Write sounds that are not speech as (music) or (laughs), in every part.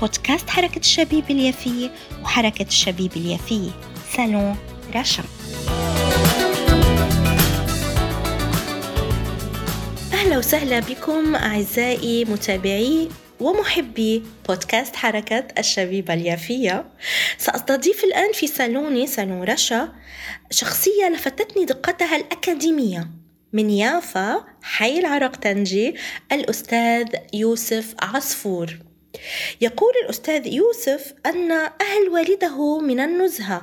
بودكاست حركة الشبيب اليافية وحركة الشبيب اليافية سالون رشا أهلا وسهلا بكم أعزائي متابعي ومحبي بودكاست حركة الشبيبة اليافية. سأستضيف الآن في صالوني صالون رشا شخصية لفتتني دقتها الأكاديمية من يافا حي العرق تنجي الأستاذ يوسف عصفور. يقول الأستاذ يوسف أن أهل والده من النزهة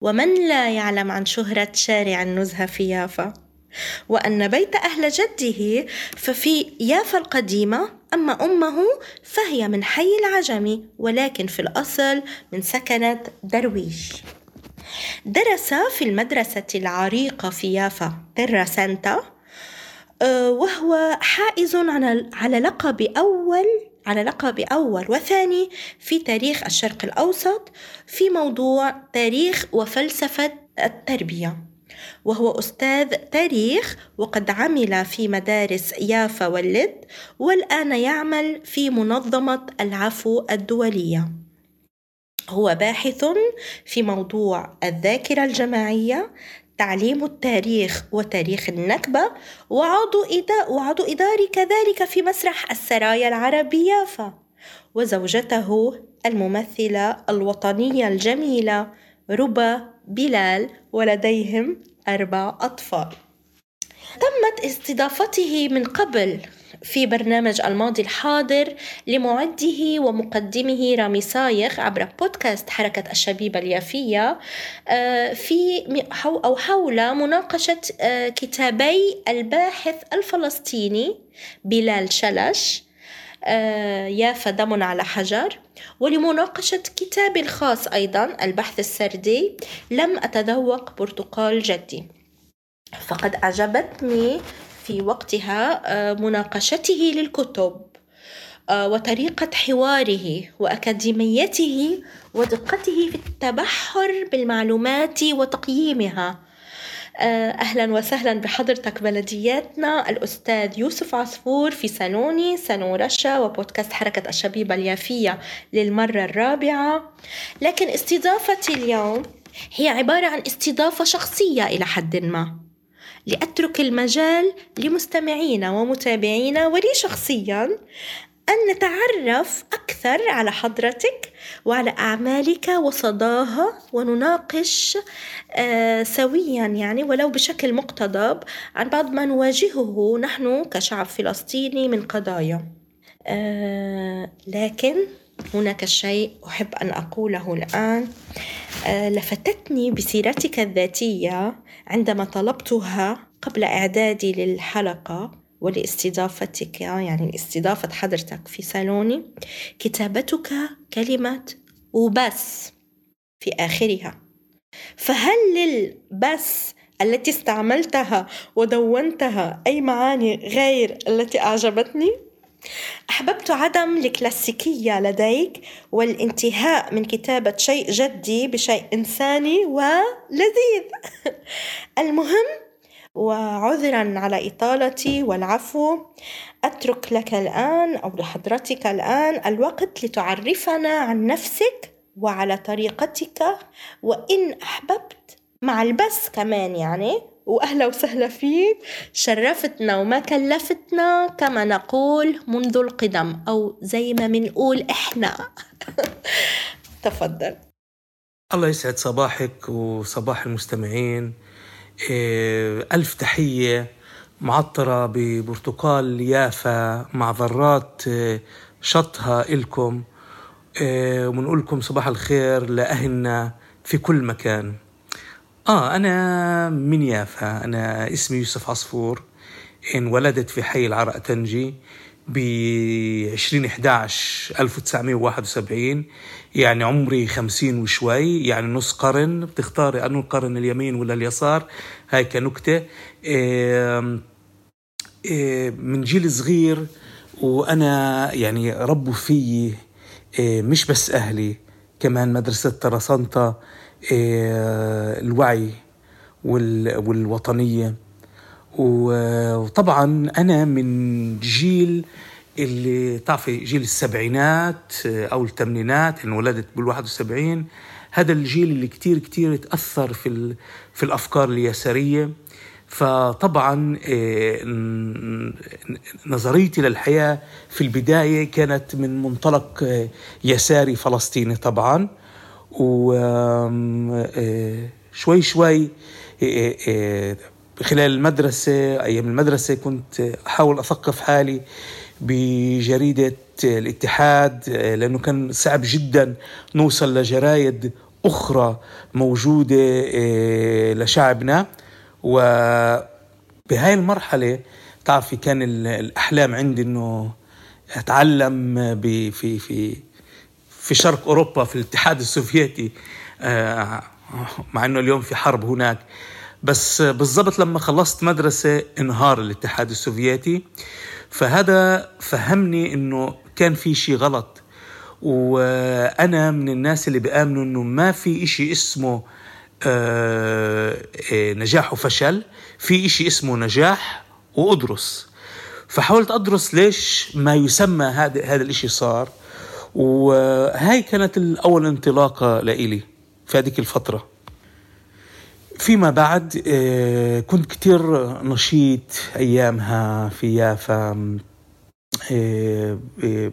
ومن لا يعلم عن شهرة شارع النزهة في يافا؟ وأن بيت أهل جده ففي يافا القديمة أما أمه فهي من حي العجمي ولكن في الأصل من سكنة درويش. درس في المدرسة العريقة في يافا تيرا سانتا آه، وهو حائز على لقب أول على لقب أول وثاني في تاريخ الشرق الأوسط في موضوع تاريخ وفلسفة التربية. وهو أستاذ تاريخ وقد عمل في مدارس يافا واللد والآن يعمل في منظمة العفو الدولية. هو باحث في موضوع الذاكرة الجماعية تعليم التاريخ وتاريخ النكبة وعضو, إدا وعضو إداري كذلك في مسرح السرايا العربي يافا وزوجته الممثلة الوطنية الجميلة ربا بلال ولديهم أربع أطفال. تمت استضافته من قبل في برنامج الماضي الحاضر لمعده ومقدمه رامي صايغ عبر بودكاست حركة الشبيبة اليافية آه، في أو حول مناقشة آه، كتابي الباحث الفلسطيني بلال شلش آه، يافا دم على حجر ولمناقشة كتابي الخاص أيضا البحث السردي لم أتذوق برتقال جدي. فقد أعجبتني في وقتها آه، مناقشته للكتب آه، وطريقة حواره وأكاديميته ودقته في التبحر بالمعلومات وتقييمها. آه، أهلا وسهلا بحضرتك بلدياتنا. الأستاذ يوسف عصفور في سالوني سالون رشا وبودكاست حركة الشبيبة اليافية للمرة الرابعة. لكن استضافتي اليوم هي عبارة عن استضافة شخصية إلى حد ما. لأترك المجال لمستمعينا ومتابعينا ولي شخصيا أن نتعرف أكثر على حضرتك وعلى أعمالك وصداها ونناقش آه سويا يعني ولو بشكل مقتضب عن بعض ما نواجهه نحن كشعب فلسطيني من قضايا. آه لكن هناك شيء أحب أن أقوله الآن. آه لفتتني بسيرتك الذاتية عندما طلبتها قبل إعدادي للحلقة ولاستضافتك يعني استضافة حضرتك في صالوني كتابتك كلمة وبس في آخرها فهل للبس التي استعملتها ودونتها أي معاني غير التي أعجبتني؟ أحببت عدم الكلاسيكية لديك والانتهاء من كتابة شيء جدي بشيء إنساني ولذيذ. (laughs) المهم وعذرا على إطالتي والعفو أترك لك الآن أو لحضرتك الآن الوقت لتعرفنا عن نفسك وعلى طريقتك وإن أحببت مع البس كمان يعني. وأهلا وسهلا فيك. شرفتنا وما كلفتنا كما نقول منذ القدم أو زي ما بنقول إحنا. (laughs) تفضل. الله يسعد صباحك وصباح المستمعين. إيه، ألف تحية معطرة ببرتقال يافا مع ذرات إيه، شطها إلكم. إيه، وبنقول لكم صباح الخير لأهلنا في كل مكان. آه أنا من يافا. أنا اسمي يوسف عصفور. انولدت في حي العرق تنجي ب 2011 1971 يعني عمري 50 وشوي. يعني نص قرن. بتختاري انه القرن اليمين ولا اليسار؟ هاي كنكته من جيل صغير وأنا يعني ربوا فيي مش بس أهلي كمان مدرسة ترسانتا الوعي والوطنية. وطبعا أنا من جيل اللي تعرفي جيل السبعينات أو الثمانينات أنا ولدت بال 71 هذا الجيل اللي كتير كتير تأثر في في الأفكار اليسارية. فطبعا آه، نظريتي للحياة في البداية كانت من منطلق آه، يساري فلسطيني طبعا. وشوي شوي آه، خلال المدرسة أيام المدرسة كنت أحاول أثقف حالي بجريدة الاتحاد لأنه كان صعب جدا نوصل لجرايد أخرى موجودة آه، لشعبنا. وبهاي المرحلة تعرفي كان الأحلام عندي أنه أتعلم في في في شرق أوروبا في الاتحاد السوفيتي آه، مع أنه اليوم في حرب هناك. بس بالضبط لما خلصت مدرسة انهار الاتحاد السوفيتي. فهذا فهمني إنه كان في شيء غلط. وأنا من الناس اللي بيامنوا إنه ما في إشي اسمه آه، آه، نجاح وفشل. في إشي اسمه نجاح وأدرس. فحاولت أدرس ليش ما يسمى هذا هذا الإشي صار. وهاي كانت الأول انطلاقة لإلي في هذيك الفترة. فيما بعد آه، كنت كتير نشيط أيامها في يافا آه، آه،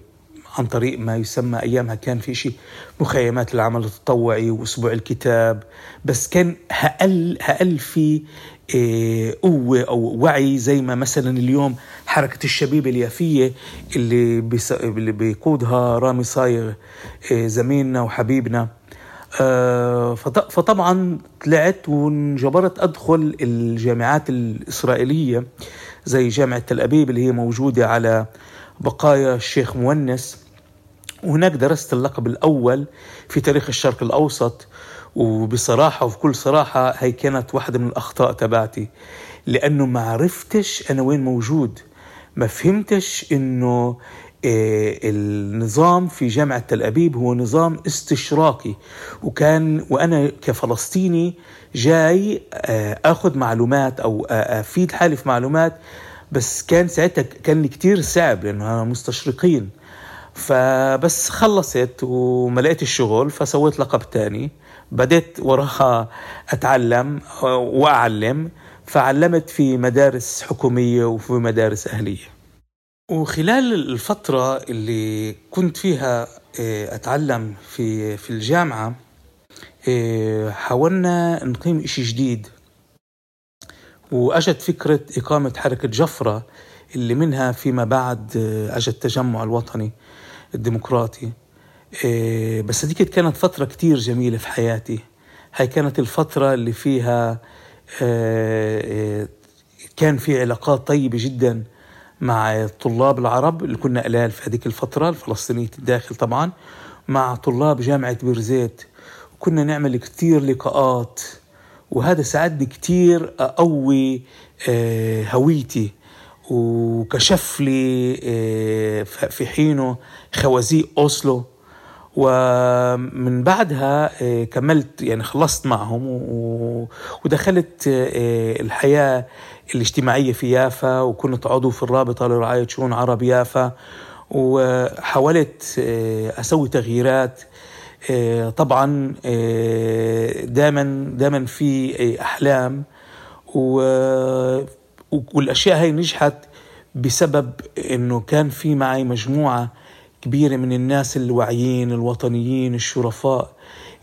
عن طريق ما يسمى أيامها كان في شيء مخيمات العمل التطوعي وأسبوع الكتاب. بس كان هقل هقل في قوة أو وعي زي ما مثلا اليوم حركة الشبيبة اليافية اللي, اللي بيقودها رامي صايغ زميلنا وحبيبنا. آه، فطبعا طلعت وانجبرت أدخل الجامعات الإسرائيلية زي جامعة تل أبيب اللي هي موجودة على بقايا الشيخ مونس. وهناك درست اللقب الأول في تاريخ الشرق الاوسط وبصراحه وبكل صراحة هي كانت واحدة من الأخطاء تبعتي. لأنه ما عرفتش أنا وين موجود. ما فهمتش إنه آه، النظام في جامعة تل أبيب هو نظام استشراقي. وكان وأنا كفلسطيني جاي آه، أخذ معلومات أو آه، أفيد حالي في معلومات. بس كان ساعتها كان كتير صعب لأنه مستشرقين. فبس خلصت وما لقيت الشغل فسويت لقب تاني. بديت وراها أتعلم وأعلم فعلمت في مدارس حكومية وفي مدارس أهلية. وخلال الفترة اللي كنت فيها آه، أتعلم في في الجامعة آه، حاولنا نقيم إشي جديد. وأجت فكرة إقامة حركة جفرة اللي منها فيما بعد آه، أجى التجمع الوطني الديمقراطي. بس هذيك كانت فترة كتير جميلة في حياتي. هاي كانت الفترة اللي فيها كان في علاقات طيبة جدا مع الطلاب العرب اللي كنا قلال في هذيك الفترة الفلسطينية الداخل طبعا مع طلاب جامعة بيرزيت وكنا نعمل كتير لقاءات. وهذا ساعدني كتير أقوي هويتي. وكشف لي في حينه خوازيق أوسلو. ومن بعدها آه، كملت يعني خلصت معهم ودخلت الحياة الاجتماعية في يافا وكنت عضو في الرابطة لرعاية شؤون عرب يافا وحاولت آه، أسوي تغييرات. آه، طبعا آه، دائما دائما في أحلام والأشياء هاي نجحت بسبب أنه كان في معي مجموعة كبيرة من الناس الواعيين الوطنيين الشرفاء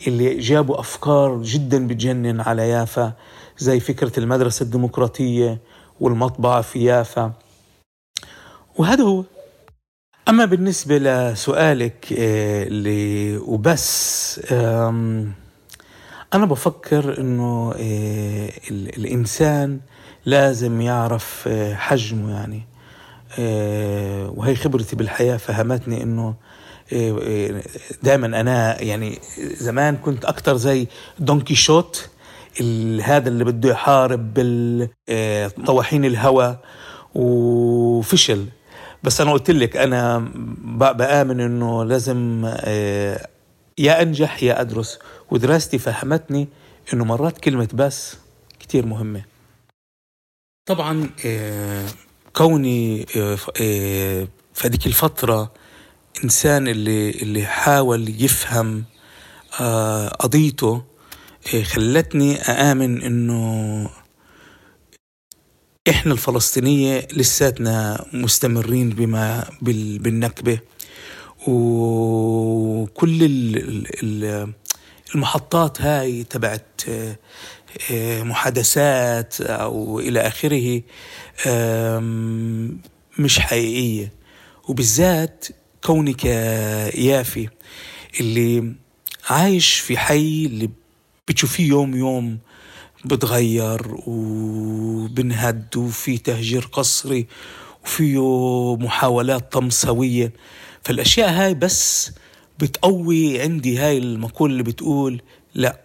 اللي جابوا أفكار جدا بتجنن على يافا زي فكرة المدرسة الديمقراطية والمطبعة في يافا. وهذا هو. أما بالنسبة لسؤالك آه، اللي وبس أنا بفكر إنه آه، الإنسان لازم يعرف آه، حجمه يعني. آه، وهي خبرتي بالحياة فهمتني إنه دائما أنا يعني زمان كنت أكتر زي دونكي شوت هذا اللي بده يحارب بالطواحين الهواء وفشل. بس أنا قلت لك أنا بآمن إنه لازم يا أنجح يا أدرس. ودراستي فهمتني إنه مرات كلمة بس كتير مهمة. طبعا آه، كوني آه، آه، في هذيك الفترة إنسان اللي اللي حاول يفهم قضيته خلتني اامن إنه إحنا الفلسطينية لساتنا مستمرين بما بالنكبة. وكل المحطات هاي تبعت آه، محادثات أو إلى آخره مش حقيقية. وبالذات كونك يافي اللي عايش في حي اللي بتشوفيه يوم يوم بتغير وبنهد وفي تهجير قسري وفيه محاولات طمسوية فالأشياء هاي بس بتقوي عندي هاي المقولة اللي بتقول لا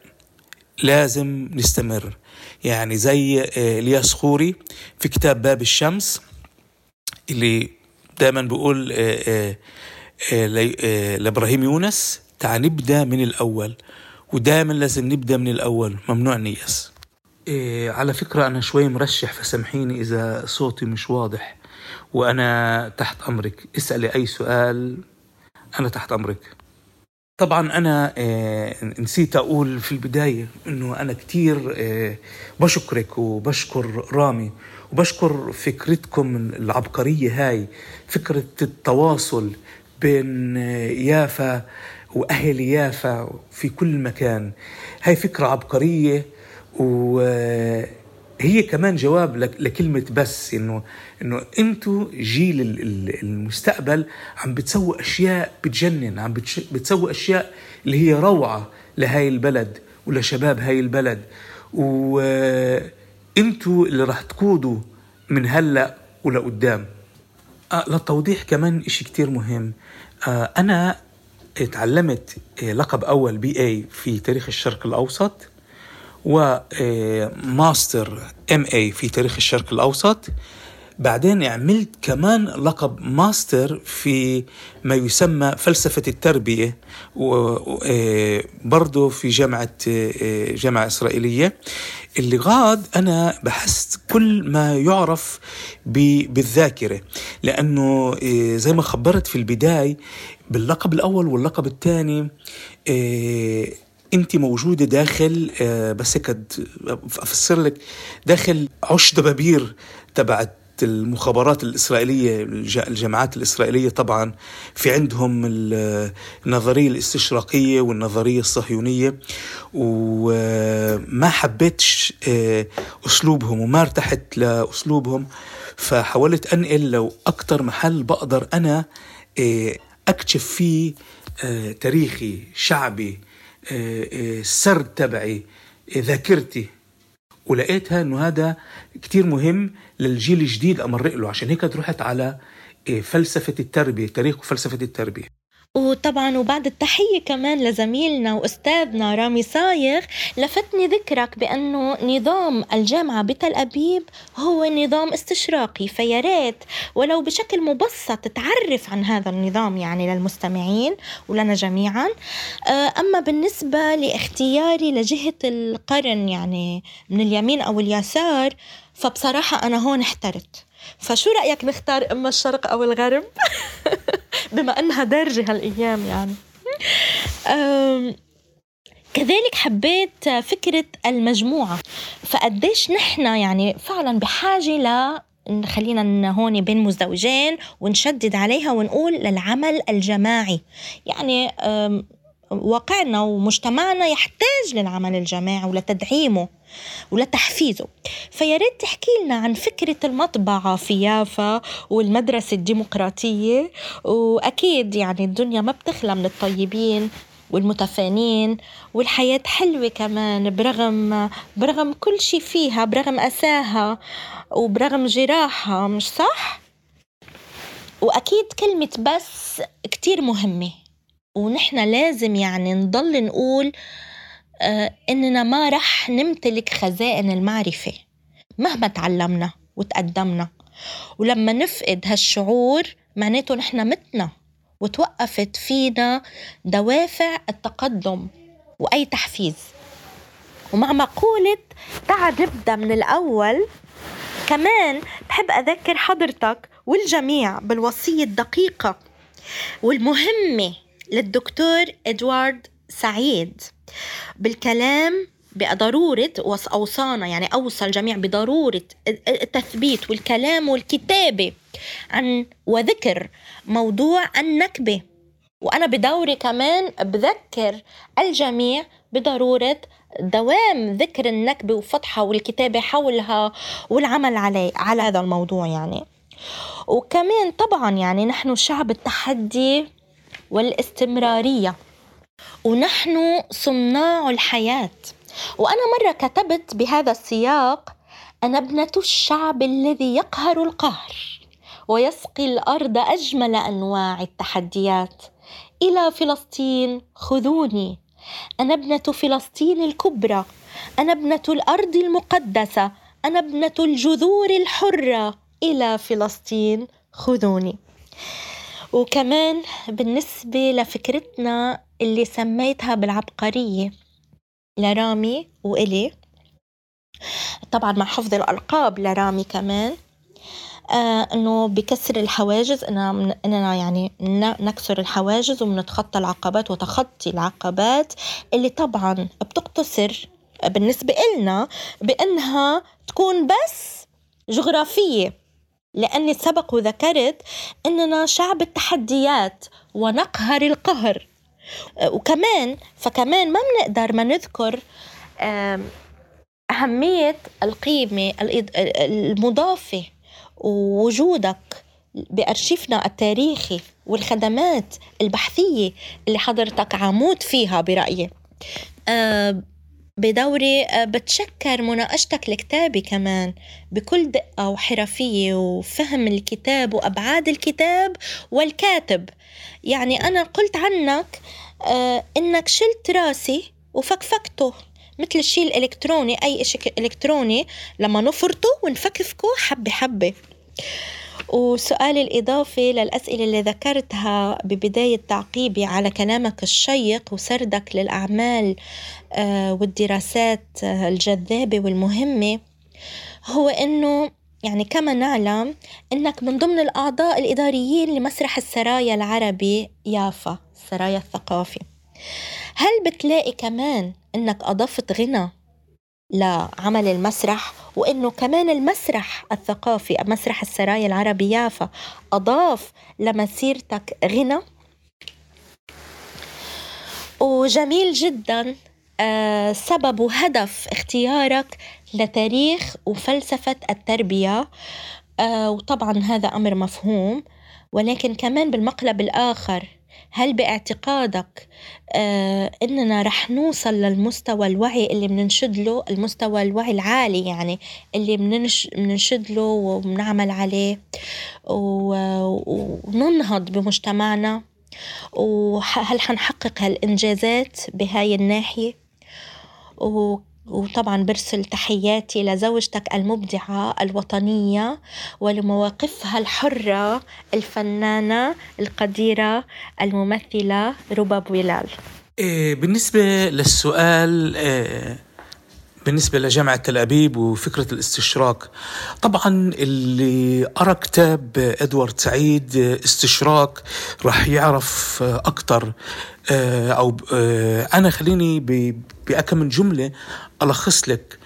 لازم نستمر. يعني زي آه، إلياس خوري في كتاب باب الشمس اللي دائما بقول آه، آه، لإبراهيم يونس تعال نبدأ من الأول. ودائما لازم نبدأ من الأول. ممنوع نيأس. إيه على فكرة أنا شوي مرشح فسامحيني إذا صوتي مش واضح وأنا تحت أمرك. اسألي أي سؤال أنا تحت أمرك. طبعا أنا إيه نسيت أقول في البداية أنه أنا كتير إيه بشكرك وبشكر رامي وبشكر فكرتكم العبقرية هاي فكرة التواصل بين يافا وأهل يافا في كل مكان. هاي فكرة عبقرية وهي كمان جواب لكلمة بس انه إنه أنتوا جيل المستقبل عم بتسووا أشياء بتجنن عم بتسووا أشياء اللي هي روعة لهاي البلد ولشباب هاي البلد. وانتوا اللي راح تقودوا من هلأ ولقدام. آه للتوضيح كمان إشي كتير مهم. آه أنا تعلمت آه، لقب أول BA في تاريخ الشرق الأوسط. و Master MA في تاريخ الشرق الأوسط. بعدين عملت كمان لقب ماستر في ما يسمى فلسفة التربية وبرضه في جامعة جامعة إسرائيلية. اللي غاد أنا بحثت كل ما يعرف بالذاكرة لأنه زي ما خبرت في البداية باللقب الأول واللقب الثاني أنت موجودة داخل آه، بس هيك أفسر لك داخل عش دبابير تبعت المخابرات الإسرائيلية الجماعات الإسرائيلية طبعا في عندهم النظرية الاستشراقية والنظرية الصهيونية. وما حبيتش آه، أسلوبهم وما ارتحت لأسلوبهم. فحاولت أنقل لو أكتر محل بقدر أنا آه، أكتشف فيه تاريخي شعبي السرد تبعي ذاكرتي. ولقيتها إنه هذا كتير مهم للجيل الجديد امرق له عشان هيك رحت على فلسفة التربية تاريخ فلسفه التربية. وطبعا وبعد التحية كمان لزميلنا وأستاذنا رامي صايغ لفتني ذكرك بأنه نظام الجامعة بتل أبيب هو نظام استشراقي فيا ريت ولو بشكل مبسط تعرف عن هذا النظام يعني للمستمعين ولنا جميعا. آه، أما بالنسبة لاختياري لجهة القرن يعني من اليمين أو اليسار فبصراحة أنا هون احترت. فشو رأيك نختار إما الشرق أو الغرب؟ (laughs) بما أنها دارجة هالأيام يعني. كذلك حبيت فكرة المجموعة. فقديش نحن يعني فعلا بحاجة ل خلينا هون بين مزدوجين ونشدد عليها ونقول للعمل الجماعي. يعني واقعنا ومجتمعنا يحتاج للعمل الجماعي ولتدعيمه. ولتحفيزه فيا ريت تحكي لنا عن فكرة المطبعة في يافا والمدرسة الديمقراطية وأكيد يعني الدنيا ما بتخلى من الطيبين والمتفانين والحياة حلوة كمان برغم برغم كل شي فيها برغم أساها وبرغم جراحها مش صح؟ وأكيد كلمة بس كتير مهمة ونحن لازم يعني نضل نقول إننا ما رح نمتلك خزائن المعرفة مهما تعلمنا وتقدمنا. ولما نفقد هالشعور معناته نحن متنا وتوقفت فينا دوافع التقدم وأي تحفيز. ومع مقولة تعال نبدأ من الأول كمان بحب أذكر حضرتك والجميع بالوصية الدقيقة والمهمة للدكتور إدوارد سعيد. بالكلام بضرورة أوصانا يعني أوصى الجميع بضرورة التثبيت والكلام والكتابة عن وذكر موضوع النكبة. وأنا بدوري كمان بذكر الجميع بضرورة دوام ذكر النكبة وفتحها والكتابة حولها والعمل عليه على هذا الموضوع يعني. وكمان طبعا يعني نحن شعب التحدي والاستمرارية. ونحن صناع الحياة. وأنا مرة كتبت بهذا السياق أنا ابنة الشعب الذي يقهر القهر ويسقي الأرض أجمل أنواع التحديات. إلى فلسطين خذوني. أنا ابنة فلسطين الكبرى. أنا ابنة الأرض المقدسة. أنا ابنة الجذور الحرة. إلى فلسطين خذوني. وكمان بالنسبة لفكرتنا اللي سميتها بالعبقرية لرامي وإلي. طبعا مع حفظ الألقاب لرامي كمان. آه إنه بكسر الحواجز إننا إننا يعني نكسر الحواجز وبنتخطى العقبات وتخطي العقبات اللي طبعا بتقتصر بالنسبة إلنا بأنها تكون بس جغرافية. لأني سبق وذكرت أننا شعب التحديات ونقهر القهر. وكمان فكمان ما بنقدر ما نذكر أهمية القيمة المضافة ووجودك بأرشيفنا التاريخي والخدمات البحثية اللي حضرتك عمود فيها برأيي. بدوري بتشكر مناقشتك الكتابي كمان. بكل دقة وحرفية وفهم الكتاب وأبعاد الكتاب والكاتب. يعني أنا قلت عنك إنك شلت راسي وفكفكته مثل الشيء الإلكتروني أي شيء إلكتروني لما نفرطه ونفكفكه حبة حبة. وسؤالي الإضافي للأسئلة اللي ذكرتها ببداية تعقيبي على كلامك الشيق وسردك للأعمال آه، والدراسات آه، الجذابة والمهمة هو إنه يعني كما نعلم إنك من ضمن الأعضاء الإداريين لمسرح السرايا العربي يافا السرايا الثقافي. هل بتلاقي كمان إنك أضفت غنى لعمل المسرح وإنه كمان المسرح الثقافي مسرح السرايا العربي يافا أضاف لمسيرتك غنى. وجميل جدا آه، سبب وهدف اختيارك لتاريخ وفلسفة التربية. آه، وطبعا هذا أمر مفهوم ولكن كمان بالمقلب الآخر هل باعتقادك آه إننا رح نوصل للمستوى الوعي اللي بننشد له المستوى الوعي العالي يعني اللي بننشد له وبنعمل عليه؟ وننهض بمجتمعنا؟ وهل حنحقق هالإنجازات بهاي الناحية؟ وطبعا برسل تحياتي لزوجتك المبدعة الوطنية ولمواقفها الحرة الفنانة القديرة الممثلة رباب ولال إيه، بالنسبة للسؤال إيه، بالنسبة لجامعة تل أبيب وفكرة الاستشراك. طبعا اللي قرأ كتاب إدوارد سعيد استشراك راح يعرف أكثر آه، أو آه، أنا خليني بأكم من جملة ألخص لك.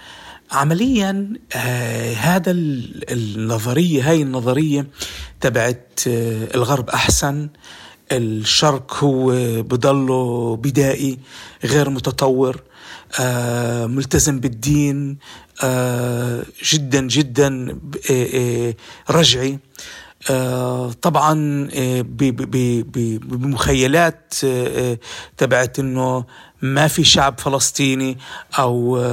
عمليا آه هذا النظرية هاي النظرية تبعت الغرب أحسن. الشرق هو بضله بدائي غير متطور. ملتزم بالدين آه جدا جدا آه، آه، رجعي. آه، طبعا بمخيلات تبعت إنه ما في شعب فلسطيني أو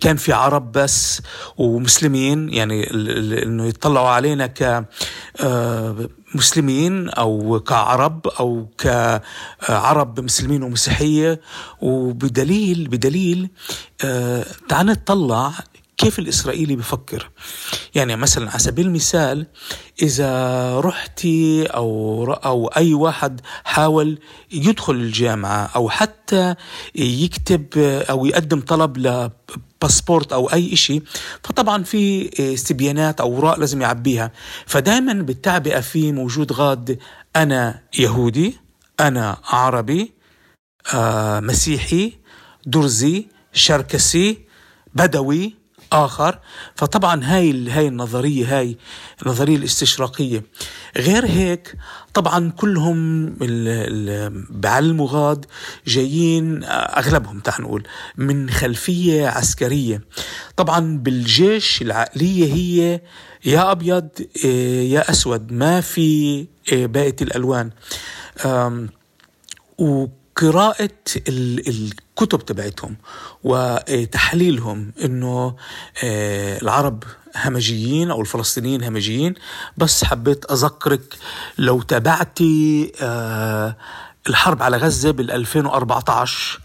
كان في عرب بس ومسلمين يعني إنه يطلعوا علينا ك كمسلمين أو كعرب أو كعرب مسلمين ومسيحية وبدليل بدليل آه، تعال نطلع كيف الإسرائيلي بفكر. يعني مثلا على سبيل المثال إذا رحتي أو, أو أي واحد حاول يدخل الجامعة أو حتى يكتب أو يقدم طلب باسبورت أو أي إشي فطبعا في استبيانات أو أوراق لازم يعبيها. فدائما بالتعبئة في موجود غاد أنا يهودي أنا عربي آه مسيحي درزي شركسي بدوي. آخر. فطبعا هاي هاي النظرية هاي النظرية الاستشراقية. غير هيك طبعا كلهم بعلموا غاد جايين أغلبهم تعال نقول من خلفية عسكرية. طبعا بالجيش العقلية هي يا أبيض إيه، يا أسود ما في إيه، باقي الألوان. وقراءة الكتب تبعتهم وتحليلهم إنه آه، العرب همجيين أو الفلسطينيين همجيين بس حبيت أذكرك لو تابعتي آه، الحرب على غزة بال 2014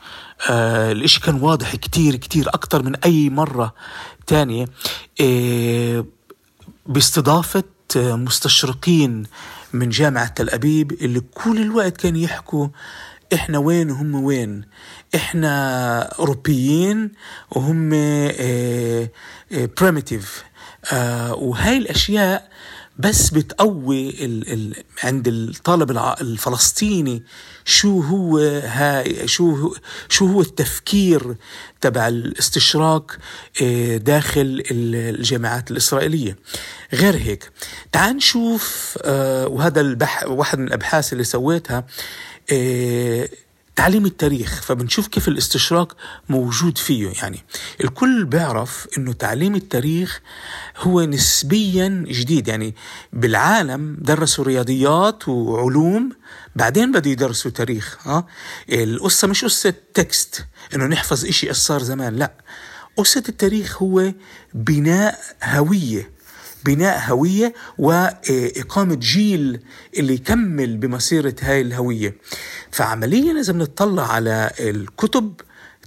آه الإشي كان واضح كتير كتير أكتر من أي مرة تانية باستضافة مستشرقين من جامعة تل أبيب اللي كل الوقت كانوا يحكوا إحنا وين وهم وين. إحنا أوروبيين وهم primitive آه، آه، وهاي الأشياء بس بتقوي ال ال عند الطالب الفلسطيني شو هو هاي شو هو شو هو التفكير تبع الاستشراق آه، داخل الجامعات الإسرائيلية. غير هيك تعال نشوف وهذا البح واحد من الأبحاث اللي سويتها آه، تعليم التاريخ فبنشوف كيف الاستشراق موجود فيه. يعني الكل بيعرف إنه تعليم التاريخ هو نسبيا جديد. يعني بالعالم درسوا رياضيات وعلوم بعدين بدوا يدرسوا تاريخ ها؟ القصة مش قصة تكست إنه نحفظ إشي صار زمان لا. قصة التاريخ هو بناء هوية. بناء هوية وإقامة جيل اللي يكمل بمسيرة هاي الهوية. فعمليا إذا بنطلع على الكتب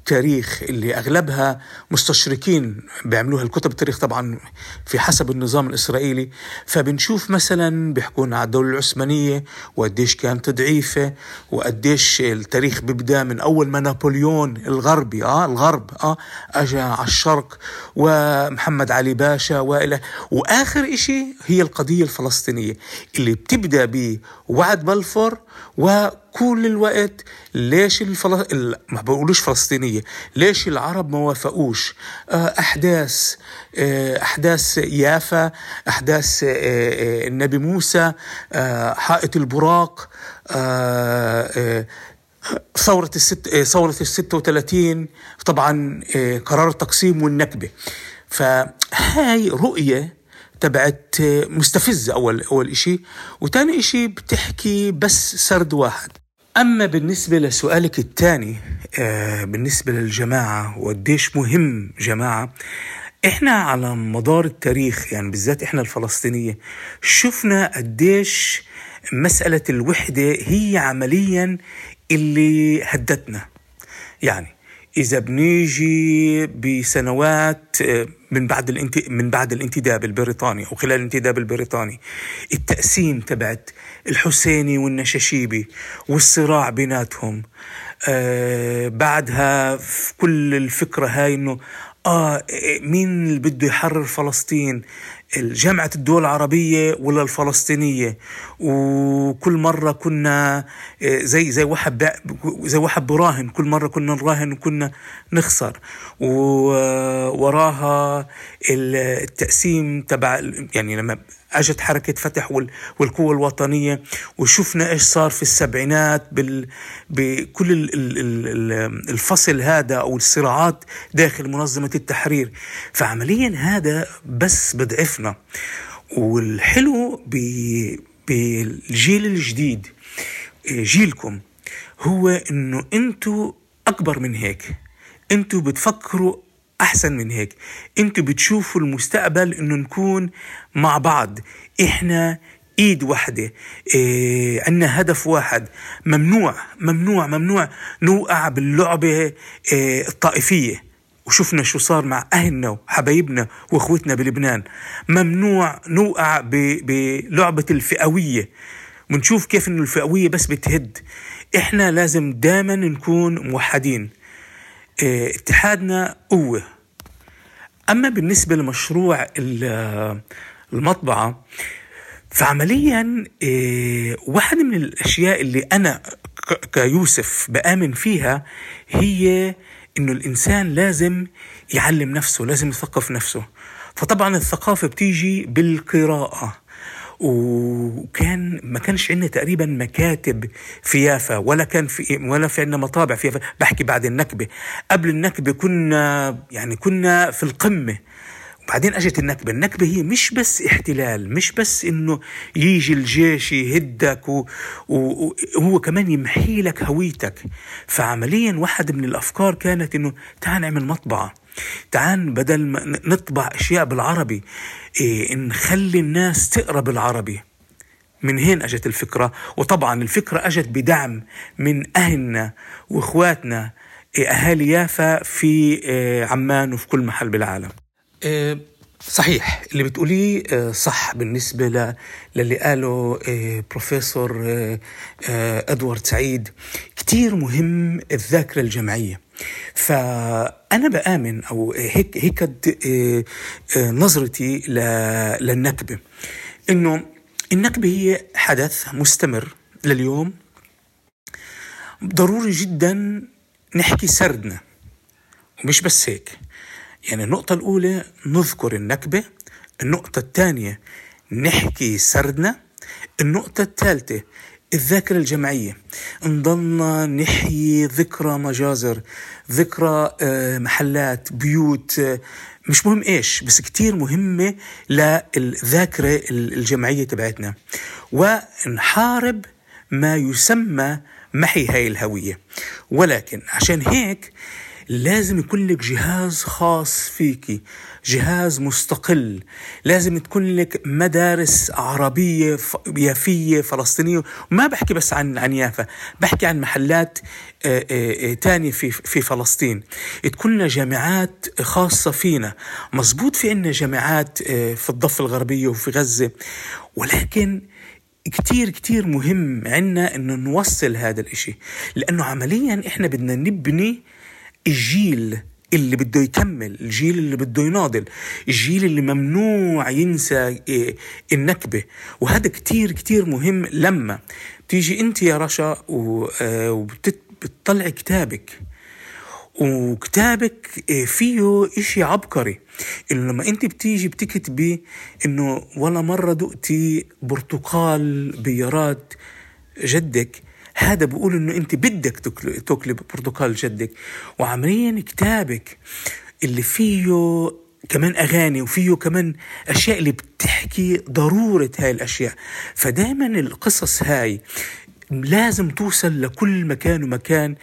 التاريخ اللي أغلبها مستشرقين بيعملوها. الكتب التاريخ طبعا في حسب النظام الإسرائيلي. فبنشوف مثلا بيحكون على الدولة العثمانية وقديش كانت ضعيفة وقديش التاريخ بيبدأ من أول ما نابليون الغربي آه الغرب آه اجى على الشرق ومحمد علي باشا والى وآخر إشي هي القضية الفلسطينية اللي بتبدأ بوعد بلفور وكل الوقت ليش الفل... ما بقولوش فلسطينية ليش العرب ما وافقوش؟ آه، أحداث آه، أحداث يافا أحداث آه، النبي موسى حائط البراق ثورة الست ثورة ال 36 طبعا قرار التقسيم والنكبة. فهاي رؤية تبعت مستفزة أول أول إشي وتاني إشي بتحكي بس سرد واحد. أما بالنسبة لسؤالك الثاني آه بالنسبة للجماعة وقديش مهم جماعة إحنا على مدار التاريخ يعني بالذات إحنا الفلسطينية شفنا قديش مسألة الوحدة هي عمليا اللي هدتنا. يعني إذا بنيجي بسنوات آه، من بعد الانت... من بعد الانتداب البريطاني أو خلال الانتداب البريطاني التقسيم تبعت الحسيني والنشاشيبي والصراع بيناتهم. آه بعدها في كل الفكرة هاي إنه آه مين اللي بده يحرر فلسطين؟ جامعة الدول العربية ولا الفلسطينية؟ وكل مرة كنا آه، زي زي واحد زي واحد براهن كل مرة كنا نراهن وكنا نخسر. ووراها التقسيم تبع يعني لما اجت حركة فتح والقوة الوطنية وشفنا إيش صار في السبعينات بال بكل الفصل هذا أو الصراعات داخل منظمة التحرير. فعمليا هذا بس بضعفنا والحلو بالجيل الجديد جيلكم هو إنه أنتم أكبر من هيك. أنتوا بتفكروا أحسن من هيك. أنتوا بتشوفوا المستقبل إنه نكون مع بعض. إحنا إيد واحدة إيه عندنا هدف واحد. ممنوع ممنوع ممنوع نوقع باللعبة إيه الطائفية. وشفنا شو صار مع أهلنا وحبايبنا وإخوتنا بلبنان. ممنوع نوقع بلعبة الفئوية. ونشوف كيف إنه الفئوية بس بتهد. إحنا لازم دائما نكون موحدين. اتحادنا قوة. أما بالنسبة لمشروع المطبعة فعمليا إيه واحدة من الأشياء اللي أنا كيوسف بآمن فيها هي إنه الإنسان لازم يعلم نفسه لازم يثقف نفسه. فطبعا الثقافة بتيجي بالقراءة. وكان ما كانش عندنا تقريبا مكاتب في يافا ولا كان في ولا في عندنا مطابع في يافا بحكي بعد النكبة. قبل النكبة كنا يعني كنا في القمة. وبعدين أجت النكبة، النكبة هي مش بس احتلال، مش بس إنه يجي الجيش يهدك وهو كمان يمحي لك هويتك، فعمليا واحد من الأفكار كانت إنه تعال نعمل مطبعة، تعال بدل ما نطبع أشياء بالعربي إيه نخلي الناس تقرأ بالعربي. من هين أجت الفكرة؟ وطبعا الفكرة أجت بدعم من أهلنا وإخواتنا. إيه اهالي يافا في إيه عمان وفي كل محل بالعالم. إيه صحيح. اللي بتقوليه صح بالنسبة للي قاله بروفيسور أدوارد سعيد. كتير مهم الذاكرة الجمعية. فأنا بآمن أو هيك هيك نظرتي للنكبة. إنه النكبة هي حدث مستمر لليوم. ضروري جدا نحكي سردنا. ومش بس هيك. يعني النقطة الأولى نذكر النكبة النقطة الثانية نحكي سردنا النقطة الثالثة الذاكرة الجمعية. نضلنا نحيي ذكرى مجازر ذكرى محلات بيوت مش مهم إيش بس كتير مهمة للذاكرة الجمعية تبعتنا. ونحارب ما يسمى محي هاي الهوية. ولكن عشان هيك لازم يكون لك جهاز خاص فيكي جهاز مستقل. لازم تكون لك مدارس عربية يافية فلسطينية. وما بحكي بس عن عن يافا بحكي عن محلات تانية في في فلسطين. تكون لنا جامعات خاصة فينا. مزبوط في عنا جامعات في الضفة الغربية وفي غزة. ولكن كتير كتير مهم عنا إنه نوصل هذا الإشي. لأنه عمليا إحنا بدنا نبني الجيل اللي بده يكمل الجيل اللي بده يناضل الجيل اللي ممنوع ينسى النكبة. وهذا كتير كتير مهم. لما تيجي أنت يا رشا وبتطلع كتابك وكتابك فيه إشي عبقري. إنه لما أنت بتيجي بتكتبي إنه ولا مرة دقتي برتقال بيارات جدك هذا بقول إنه أنت بدك تاكلي برتقال جدك. وعمليا كتابك اللي فيه كمان أغاني وفيه كمان أشياء اللي بتحكي ضرورة هاي الأشياء. فدائما القصص هاي لازم توصل لكل مكان ومكان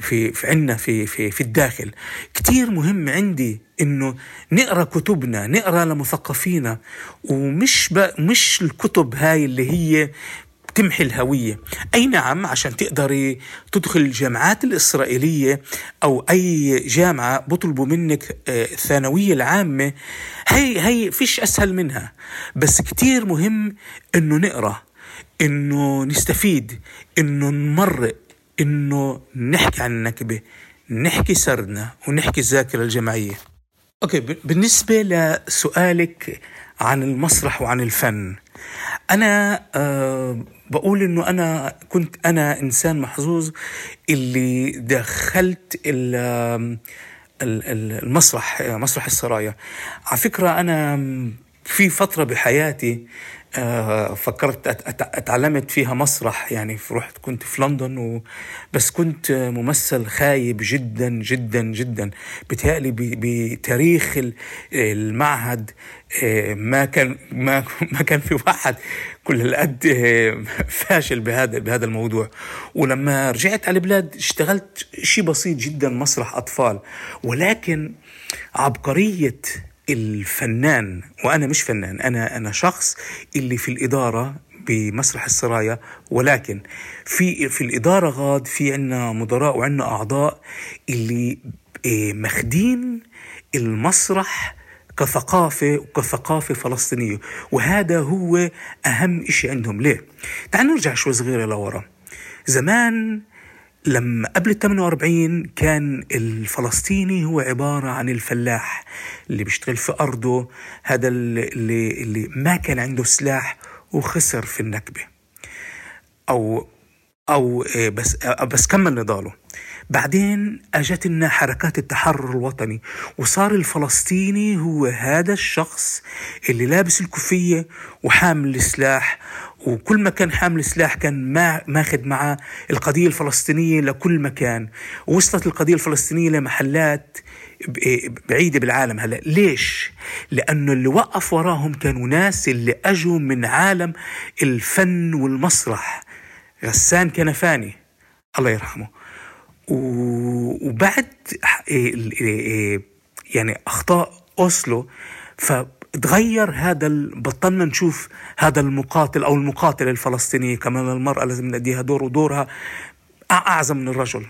في في عنا في في في الداخل. كتير مهم عندي إنه نقرأ كتبنا نقرأ لمثقفينا. ومش مش الكتب هاي اللي هي تمحي الهوية. أي نعم عشان تقدري تدخل الجامعات الإسرائيلية أو أي جامعة بطلبوا منك الثانوية العامة هي هي فيش أسهل منها. بس كتير مهم إنه نقرأ إنه نستفيد إنه نمرق إنه نحكي عن النكبة نحكي سردنا ونحكي الذاكرة الجماعية. أوكي بالنسبة لسؤالك عن المسرح وعن الفن أنا أه بقول إنه أنا كنت أنا إنسان محظوظ اللي دخلت المسرح مسرح السرايا. على فكرة أنا في فترة بحياتي فكرت أتعلمت فيها مسرح يعني رحت كنت في لندن و بس كنت ممثل خايب جدا جدا جدا. بتهيألي بتاريخ المعهد ما كان (laughs) ما ما كان في واحد كل القد فاشل بهذا بهذا الموضوع. ولما رجعت على البلاد اشتغلت شيء بسيط جدا مسرح أطفال. ولكن عبقرية الفنان وأنا مش فنان أنا أنا شخص اللي في الإدارة بمسرح السرايا ولكن في في الإدارة غاد في عنا مدراء وعنا أعضاء اللي إيه، ماخدين المسرح كثقافة وكثقافة فلسطينية وهذا هو أهم إشي عندهم ليه؟ تعال نرجع شوي صغيرة لورا زمان لما قبل ال 48 كان الفلسطيني هو عبارة عن الفلاح اللي بيشتغل في أرضه هذا اللي, اللي ما كان عنده سلاح وخسر في النكبة. أو أو آه، بس آه، بس كمل نضاله. بعدين أجت لنا حركات التحرر الوطني وصار الفلسطيني هو هذا الشخص اللي لابس الكوفية وحامل السلاح وكل ما كان حامل سلاح كان ما ماخذ معه القضية الفلسطينية لكل مكان. وصلت القضية الفلسطينية لمحلات بعيدة بالعالم هلا. ليش؟ لأنه اللي وقف وراهم كانوا ناس اللي أجوا من عالم الفن والمسرح. غسان كنفاني الله يرحمه. وبعد إيه، إيه، يعني أخطاء أوسلو فتغير هذا بطلنا نشوف هذا المقاتل أو المقاتلة الفلسطينية كمان المرأة لازم نديها دور ودورها. أعظم من الرجل.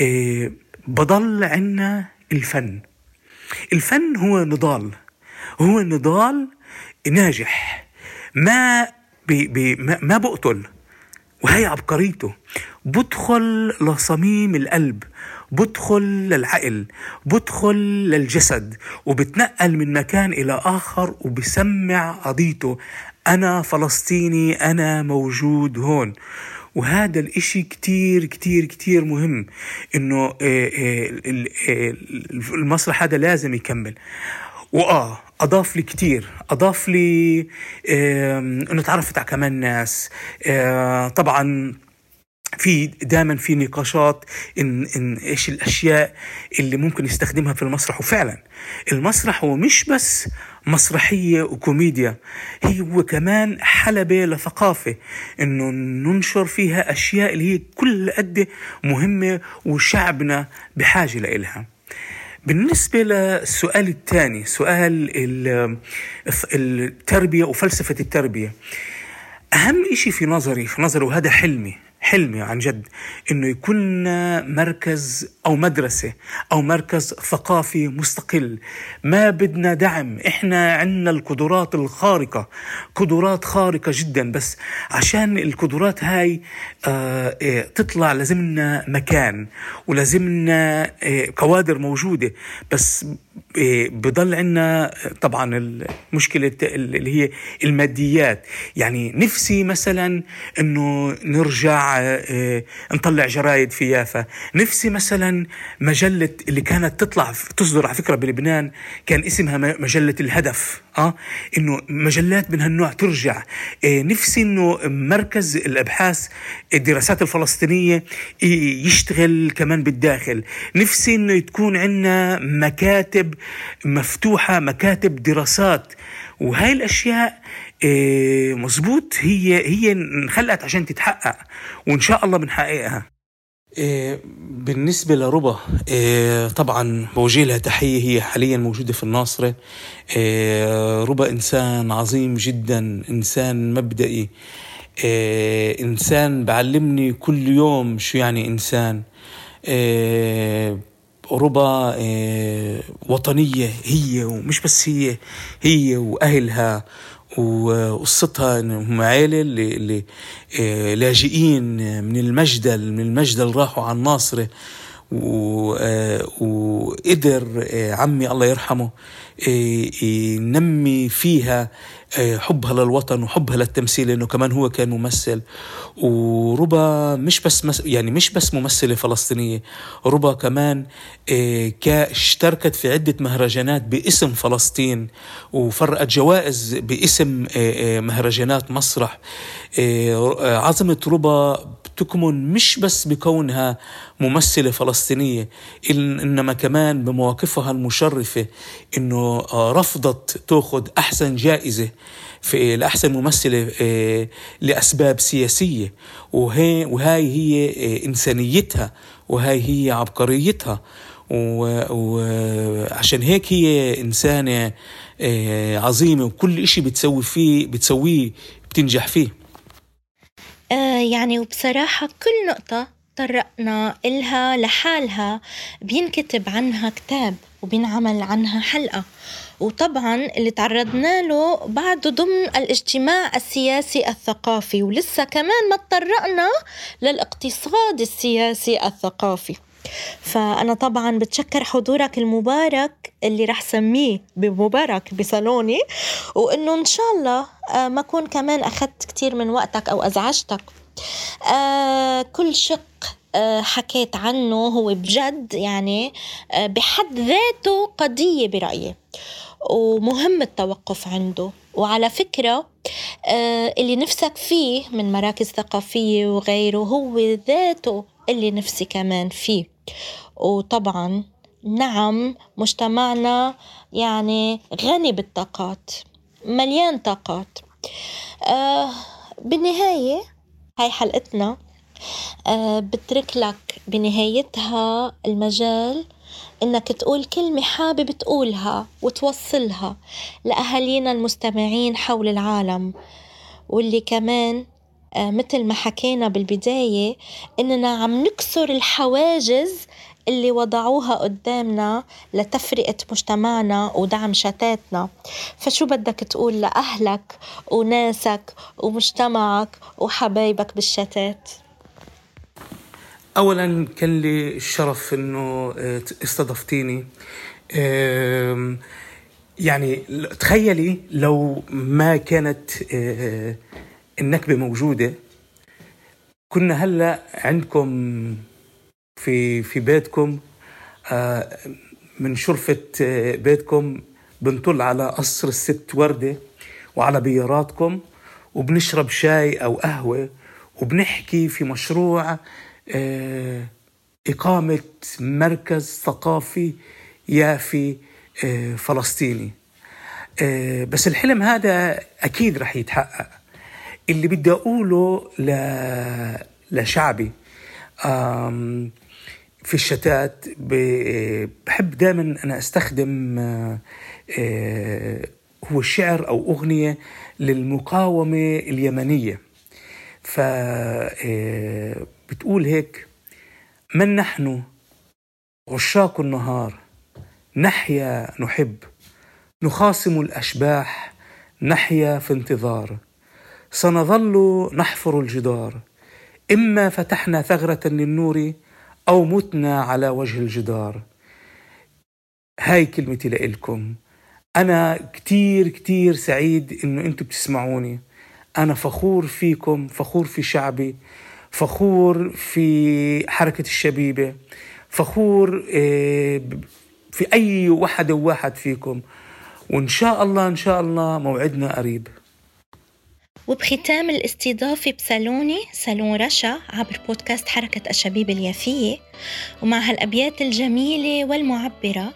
إيه، بضل عنا الفن. الفن هو نضال. هو نضال ناجح. ما بي بي ما بقتل. وهي عبقريته. بدخل لصميم القلب. بدخل للعقل بدخل للجسد وبتنقل من مكان إلى آخر وبسمع قضيته. أنا فلسطيني أنا موجود هون. وهذا الإشي كتير كتير كتير مهم. إنه آه، آه، آه، المسرح هذا لازم يكمل. وآه أضاف لي كتير. أضاف لي إنه تعرفت على كمان ناس. طبعا في دائما في نقاشات إن إن إيش الأشياء اللي ممكن يستخدمها في المسرح. وفعلا المسرح هو مش بس مسرحية وكوميديا هي هو كمان حلبة لثقافة إنه ننشر فيها أشياء اللي هي كل قد مهمة وشعبنا بحاجة لإلها. بالنسبة للسؤال الثاني سؤال التربية وفلسفة التربية أهم إشي في نظري في نظري وهذا حلمي حلمي عن جد إنه يكون مركز أو مدرسة أو مركز ثقافي مستقل. ما بدنا دعم. إحنا عندنا القدرات الخارقة قدرات خارقة جدا. بس عشان القدرات هاي آه إيه، تطلع لازمنا مكان ولازمنا إيه، كوادر موجودة. بس بضل عندنا طبعا المشكلة اللي هي الماديات. يعني نفسي مثلا إنه نرجع إيه، نطلع جرايد في يافا نفسي مثلا مجلة اللي كانت تطلع تصدر على فكرة بلبنان كان اسمها مجلة الهدف. آه إنه مجلات من هالنوع ترجع إيه نفسي إنه مركز الأبحاث الدراسات الفلسطينية يشتغل كمان بالداخل نفسي إنه تكون عندنا مكاتب مفتوحة مكاتب دراسات وهاي الأشياء إيه مزبوط هي هي انخلقت عشان تتحقق وإن شاء الله بنحققها. بالنسبة لربا إيه طبعا بوجه لها تحية هي حاليا موجودة في الناصرة. إيه ربا إنسان عظيم جدا إنسان مبدئي. إيه إنسان بعلمني كل يوم شو يعني إنسان. إيه ربا إيه وطنية هي ومش بس هي هي وأهلها. وقصتها انهم عائله اللي, اللي آه، لاجئين من المجدل من المجدل راحوا على الناصره آه، وقدر آه، عمي الله يرحمه ينمي فيها حبها للوطن وحبها للتمثيل لأنه كمان هو كان ممثل. وربا مش بس يعني مش بس ممثلة فلسطينية ربا كمان آه، اشتركت في عدة مهرجانات باسم فلسطين وفرقت جوائز باسم آه، آه، مهرجانات مسرح. عظمة ربا تكمن مش بس بكونها ممثلة فلسطينية إنما كمان بمواقفها المشرفة إنه رفضت تأخذ أحسن جائزة في لأحسن ممثلة آه، لأسباب سياسية. وهي وهاي هي آه، إنسانيتها وهاي هي عبقريتها. وعشان هيك هي إنسانة آه، عظيمة وكل إشي بتسوي فيه بتسويه بتنجح فيه. يعني وبصراحة كل نقطة طرقنا إلها لحالها بينكتب عنها كتاب وبينعمل عنها حلقة. وطبعا اللي تعرضنا له بعده ضمن الاجتماع السياسي الثقافي ولسه كمان ما تطرقنا للاقتصاد السياسي الثقافي. فأنا طبعا بتشكر حضورك المبارك اللي رح سميه بمبارك بصالوني وإنه إن شاء الله آه، ما أكون كمان أخذت كتير من وقتك أو أزعجتك. آه كل شق آه حكيت عنه هو بجد يعني بحد ذاته قضية برأيي. ومهم التوقف عنده. وعلى فكرة آه اللي نفسك فيه من مراكز ثقافية وغيره هو ذاته اللي نفسي كمان فيه. وطبعا نعم مجتمعنا يعني غني بالطاقات مليان طاقات. آه بالنهاية هاي حلقتنا آه بترك لك بنهايتها المجال إنك تقول كلمة حابب تقولها وتوصلها لأهالينا المستمعين حول العالم. واللي كمان آه مثل ما حكينا بالبداية إننا عم نكسر الحواجز اللي وضعوها قدامنا لتفرقة مجتمعنا ودعم شتاتنا. فشو بدك تقول لأهلك وناسك ومجتمعك وحبايبك بالشتات؟ اولا كان لي الشرف إنه آه، استضفتيني. يعني تخيلي لو ما كانت آه، النكبة موجودة. كنا هلأ عندكم في في بيتكم آه، من شرفة آه، بيتكم بنطل على قصر الست وردة وعلى بياراتكم وبنشرب شاي أو قهوة وبنحكي في مشروع إقامة مركز ثقافي يافي فلسطيني. بس الحلم هذا أكيد رح يتحقق. اللي بدي أقوله لشعبي في الشتات بحب دائما آه، آه، هو الشعر أو أغنية للمقاومة اليمنية. ف آه، بتقول هيك من نحن عشاق النهار نحيا نحب نخاصم الأشباح نحيا في انتظار سنظل نحفر الجدار إما فتحنا ثغرة للنور أو متنا على وجه الجدار. هاي كلمتي لإلكم. أنا كتير كتير سعيد إنه أنتم بتسمعوني. أنا فخور فيكم فخور في شعبي. فخور في حركة الشبيبة فخور آه، في أي واحد وواحد فيكم. وإن شاء الله إن شاء الله موعدنا قريب. وبختام الاستضافة بسالوني سالون رشا عبر بودكاست حركة الشبيب اليافية. ومع هالأبيات الجميلة والمعبرة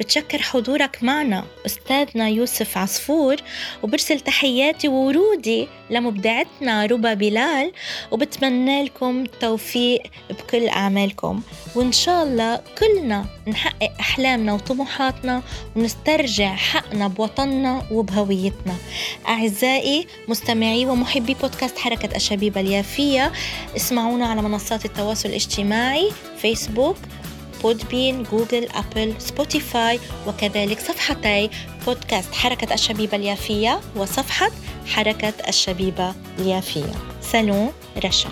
بتشكر حضورك معنا أستاذنا يوسف عصفور وبرسل تحياتي وورودي لمبدعتنا ربا بلال وبتمنى لكم التوفيق بكل أعمالكم. وإن شاء الله كلنا نحقق أحلامنا وطموحاتنا ونسترجع حقنا بوطننا وبهويتنا. أعزائي مستمعي ومحبي بودكاست حركة الشبيبة اليافية اسمعونا على منصات التواصل الاجتماعي Facebook Podbean Google Apple Spotify وكذلك صفحتي بودكاست حركة الشبيبة اليافية وصفحة حركة الشبيبة اليافية. صالون رشا.